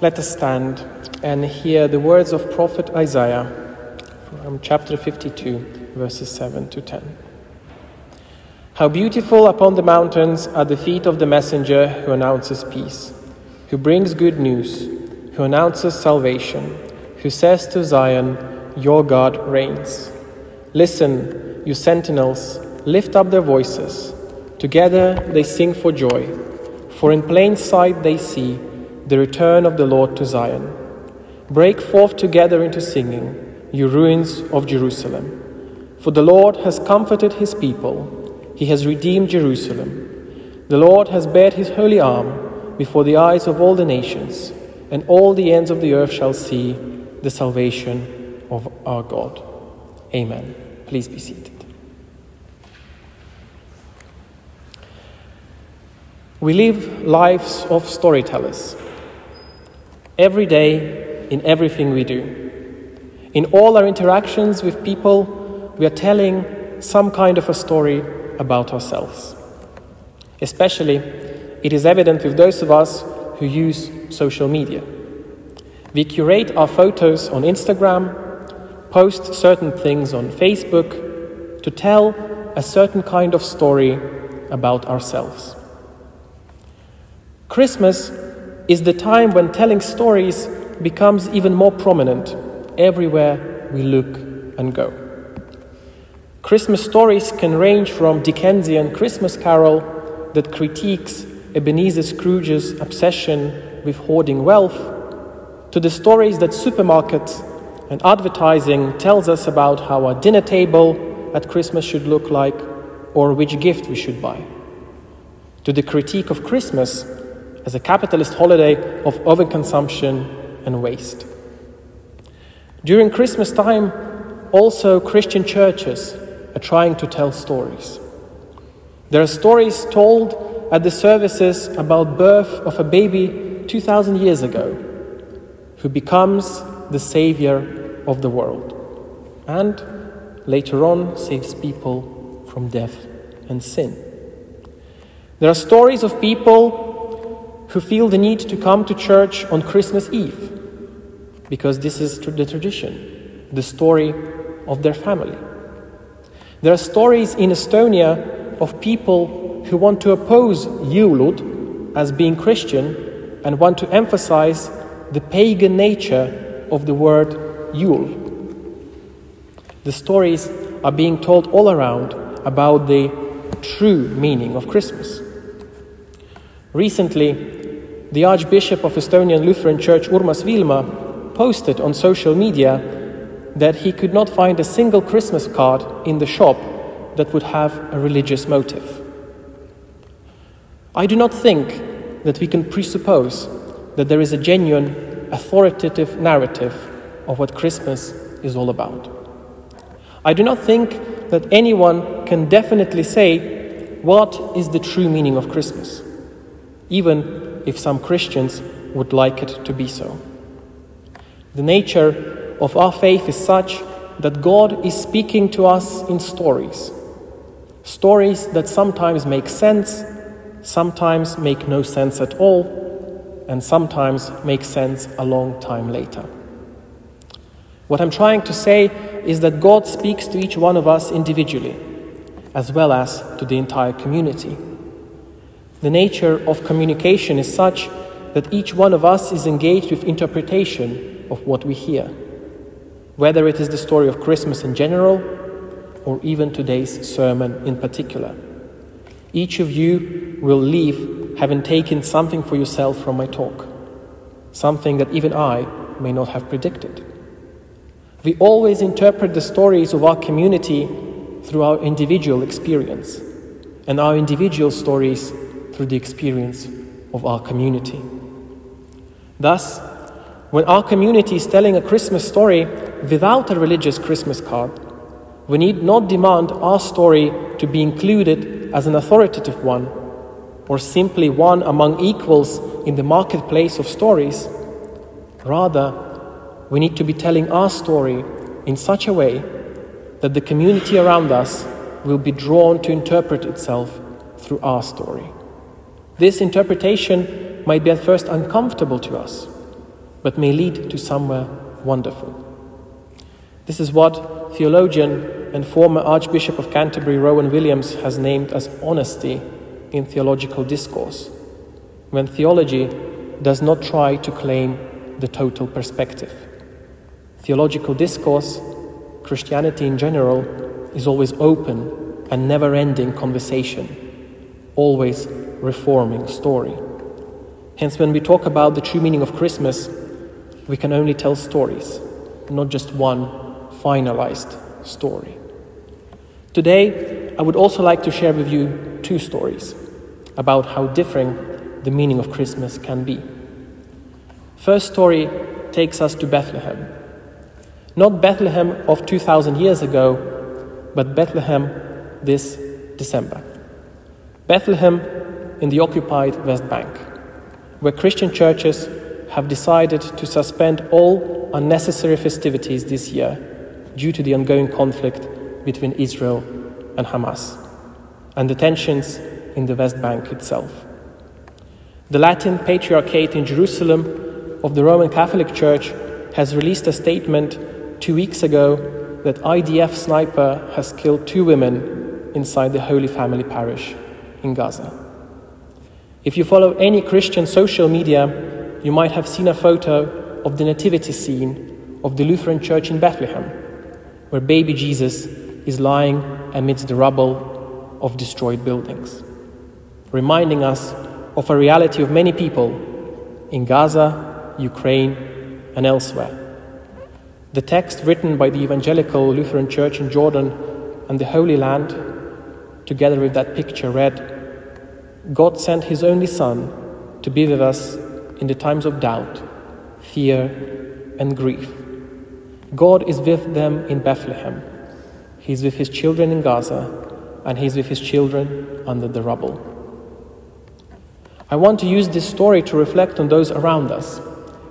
Let us stand and hear the words of prophet Isaiah from chapter 52, verses 7 to 10. How beautiful upon the mountains are the feet of the messenger who announces peace, who brings good news, who announces salvation, who says to Zion, Your God reigns. Listen, you sentinels, lift up their voices. Together they sing for joy, for in plain sight they see the return of the Lord to Zion. Break forth together into singing, you ruins of Jerusalem. For the Lord has comforted his people, he has redeemed Jerusalem. The Lord has bared his holy arm before the eyes of all the nations, and all the ends of the earth shall see the salvation of our God. Amen. Please be seated. We live lives of storytellers. Every day, in everything we do. In all our interactions with people, we are telling some kind of a story about ourselves. Especially, it is evident with those of us who use social media. We curate our photos on Instagram, post certain things on Facebook to tell a certain kind of story about ourselves. Christmas is the time when telling stories becomes even more prominent everywhere we look and go. Christmas stories can range from Dickensian Christmas Carol that critiques Ebenezer Scrooge's obsession with hoarding wealth to the stories that supermarkets and advertising tells us about how our dinner table at Christmas should look like or which gift we should buy. To the critique of Christmas as a capitalist holiday of overconsumption and waste. During Christmas time, also Christian churches are trying to tell stories. There are stories told at the services about birth of a baby 2000 years ago who becomes the savior of the world and later on saves people from death and sin. There are stories of people who feel the need to come to church on Christmas Eve because this is the tradition, the story of their family. There are stories in Estonia of people who want to oppose Jõulud as being Christian and want to emphasize the pagan nature of the word Yule. The stories are being told all around about the true meaning of Christmas. Recently, the Archbishop of Estonian Lutheran Church Urmas Viilma posted on social media that he could not find a single Christmas card in the shop that would have a religious motive. I do not think that we can presuppose that there is a genuine authoritative narrative of what Christmas is all about. I do not think that anyone can definitely say what is the true meaning of Christmas, even if some Christians would like it to be so. The nature of our faith is such that God is speaking to us in stories. Stories that sometimes make sense, sometimes make no sense at all, and sometimes make sense a long time later. What I'm trying to say is that God speaks to each one of us individually, as well as to the entire community. The nature of communication is such that each one of us is engaged with interpretation of what we hear, whether it is the story of Christmas in general or even today's sermon in particular. Each of you will leave having taken something for yourself from my talk, something that even I may not have predicted. We always interpret the stories of our community through our individual experience, and our individual stories through the experience of our community. Thus, when our community is telling a Christmas story without a religious Christmas card, we need not demand our story to be included as an authoritative one or simply one among equals in the marketplace of stories. Rather, we need to be telling our story in such a way that the community around us will be drawn to interpret itself through our story. This interpretation might be at first uncomfortable to us, but may lead to somewhere wonderful. This is what theologian and former Archbishop of Canterbury Rowan Williams has named as honesty in theological discourse, when theology does not try to claim the total perspective. Theological discourse, Christianity in general, is always open and never ending conversation, always reforming story. Hence, when we talk about the true meaning of Christmas, we can only tell stories, not just one finalized story. Today, I would also like to share with you two stories about how differing the meaning of Christmas can be. First story takes us to Bethlehem. Not Bethlehem of 2000 years ago, but Bethlehem this December. Bethlehem in the occupied West Bank, where Christian churches have decided to suspend all unnecessary festivities this year due to the ongoing conflict between Israel and Hamas and the tensions in the West Bank itself. The Latin Patriarchate in Jerusalem of the Roman Catholic Church has released a statement two weeks ago that IDF sniper has killed two women inside the Holy Family Parish in Gaza. If you follow any Christian social media, you might have seen a photo of the nativity scene of the Lutheran Church in Bethlehem, where baby Jesus is lying amidst the rubble of destroyed buildings reminding us of a reality of many people in Gaza, Ukraine, and elsewhere. The text written by the Evangelical Lutheran Church in Jordan and the Holy Land, together with that picture, read God sent His only Son to be with us in the times of doubt, fear, and grief. God is with them in Bethlehem. He's with His children in Gaza, and He's with His children under the rubble. I want to use this story to reflect on those around us,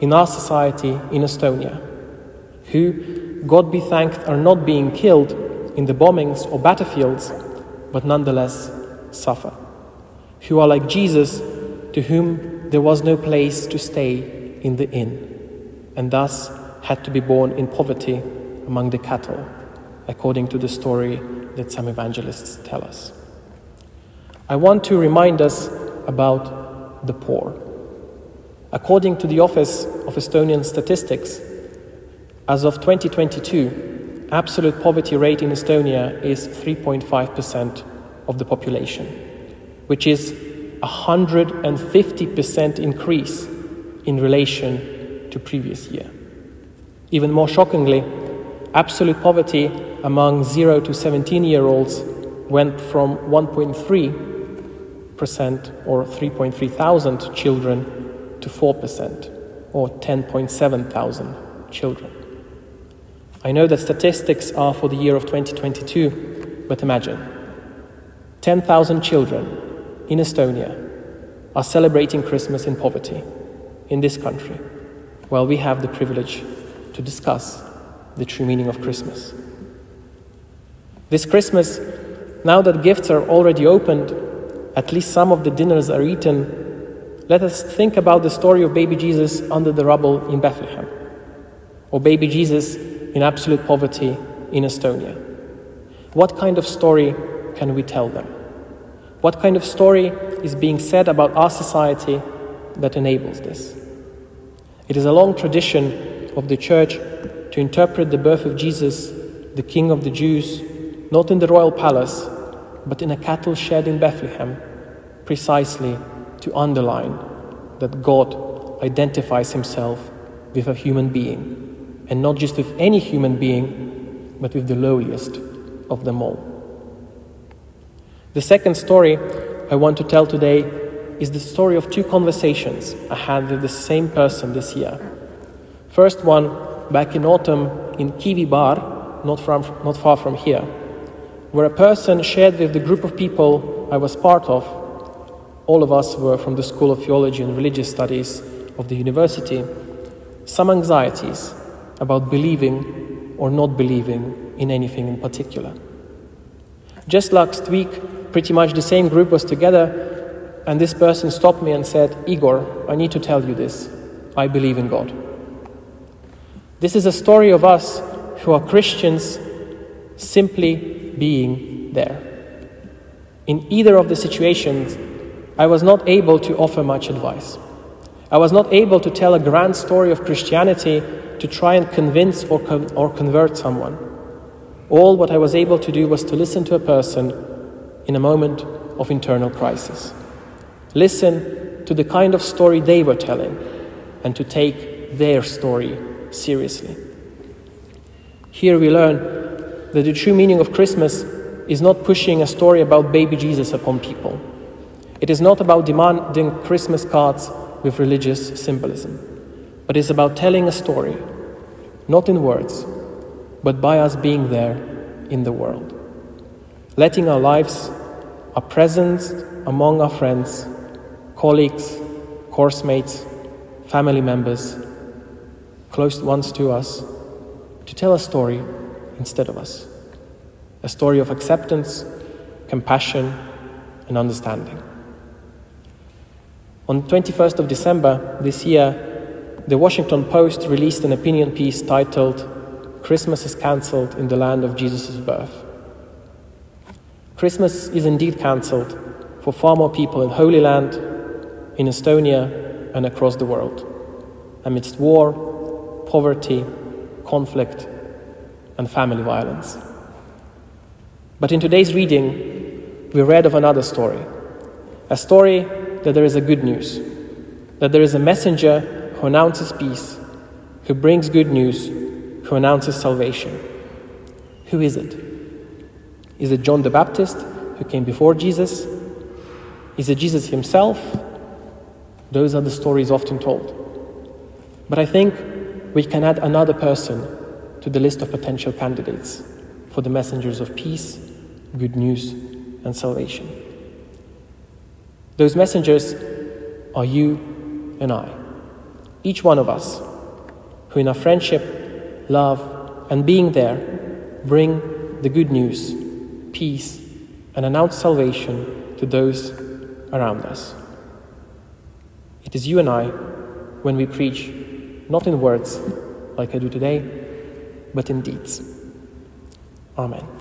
in our society in Estonia, who, God be thanked, are not being killed in the bombings or battlefields, but nonetheless suffer, who are like Jesus, to whom there was no place to stay in the inn, and thus had to be born in poverty among the cattle, according to the story that some evangelists tell us. I want to remind us about the poor. According to the Office of Estonian Statistics, as of 2022, absolute poverty rate in Estonia is 3.5% of the population, which is a 150% increase in relation to previous year. Even more shockingly, absolute poverty among 0 to 17 year olds went from 1.3% or 3.3 thousand children to 4% or 10.7 thousand children. I know that statistics are for the year of 2022, but imagine 10,000 children in Estonia are celebrating Christmas in poverty in this country, while we have the privilege to discuss the true meaning of Christmas. This Christmas, now that gifts are already opened, at least some of the dinners are eaten, let us think about the story of baby Jesus under the rubble in Bethlehem, or baby Jesus in absolute poverty in Estonia. What kind of story can we tell them? What kind of story is being said about our society that enables this? It is a long tradition of the Church to interpret the birth of Jesus, the King of the Jews, not in the royal palace, but in a cattle shed in Bethlehem, precisely to underline that God identifies himself with a human being, and not just with any human being, but with the lowliest of them all. The second story I want to tell today is the story of two conversations I had with the same person this year. First one back in autumn in Kiwi Bar, not, from, not far from here where a person shared with the group of people I was part of, all of us were from the School of Theology and Religious Studies of the university, some anxieties about believing or not believing in anything in particular. Just last week, pretty much the same group was together, and this person stopped me and said, Igor, I need to tell you this. I believe in God. This is a story of us who are Christians simply being there. In either of the situations, I was not able to offer much advice. I was not able to tell a grand story of Christianity to try and convince or, con- or convert someone. All what I was able to do was to listen to a person in a moment of internal crisis. Listen to the kind of story they were telling and to take their story seriously. Here we learn that the true meaning of Christmas is not pushing a story about baby Jesus upon people. It is not about demanding Christmas cards with religious symbolism, but is about telling a story, not in words, but by us being there in the world. Letting our lives, our presence among our friends, colleagues, course mates, family members, close ones to us, to tell a story instead of us. A story of acceptance, compassion, and understanding. On 21st of December this year, the Washington Post released an opinion piece titled Christmas is cancelled in the land of Jesus' birth. Christmas is indeed cancelled for far more people in Holy Land, in Estonia, and across the world, amidst war, poverty, conflict, and family violence. But in today's reading, we read of another story a story that there is a good news, that there is a messenger who announces peace, who brings good news, who announces salvation. Who is it? Is it John the Baptist, who came before Jesus? Is it Jesus himself? Those are the stories often told. But I think we can add another person to the list of potential candidates for the messengers of peace, good news, and salvation. Those messengers are you and I, each one of us, who in our friendship, love, and being there bring the good news, peace, and announce salvation to those around us. It is you and I when we preach, not in words like I do today, but in deeds. Amen.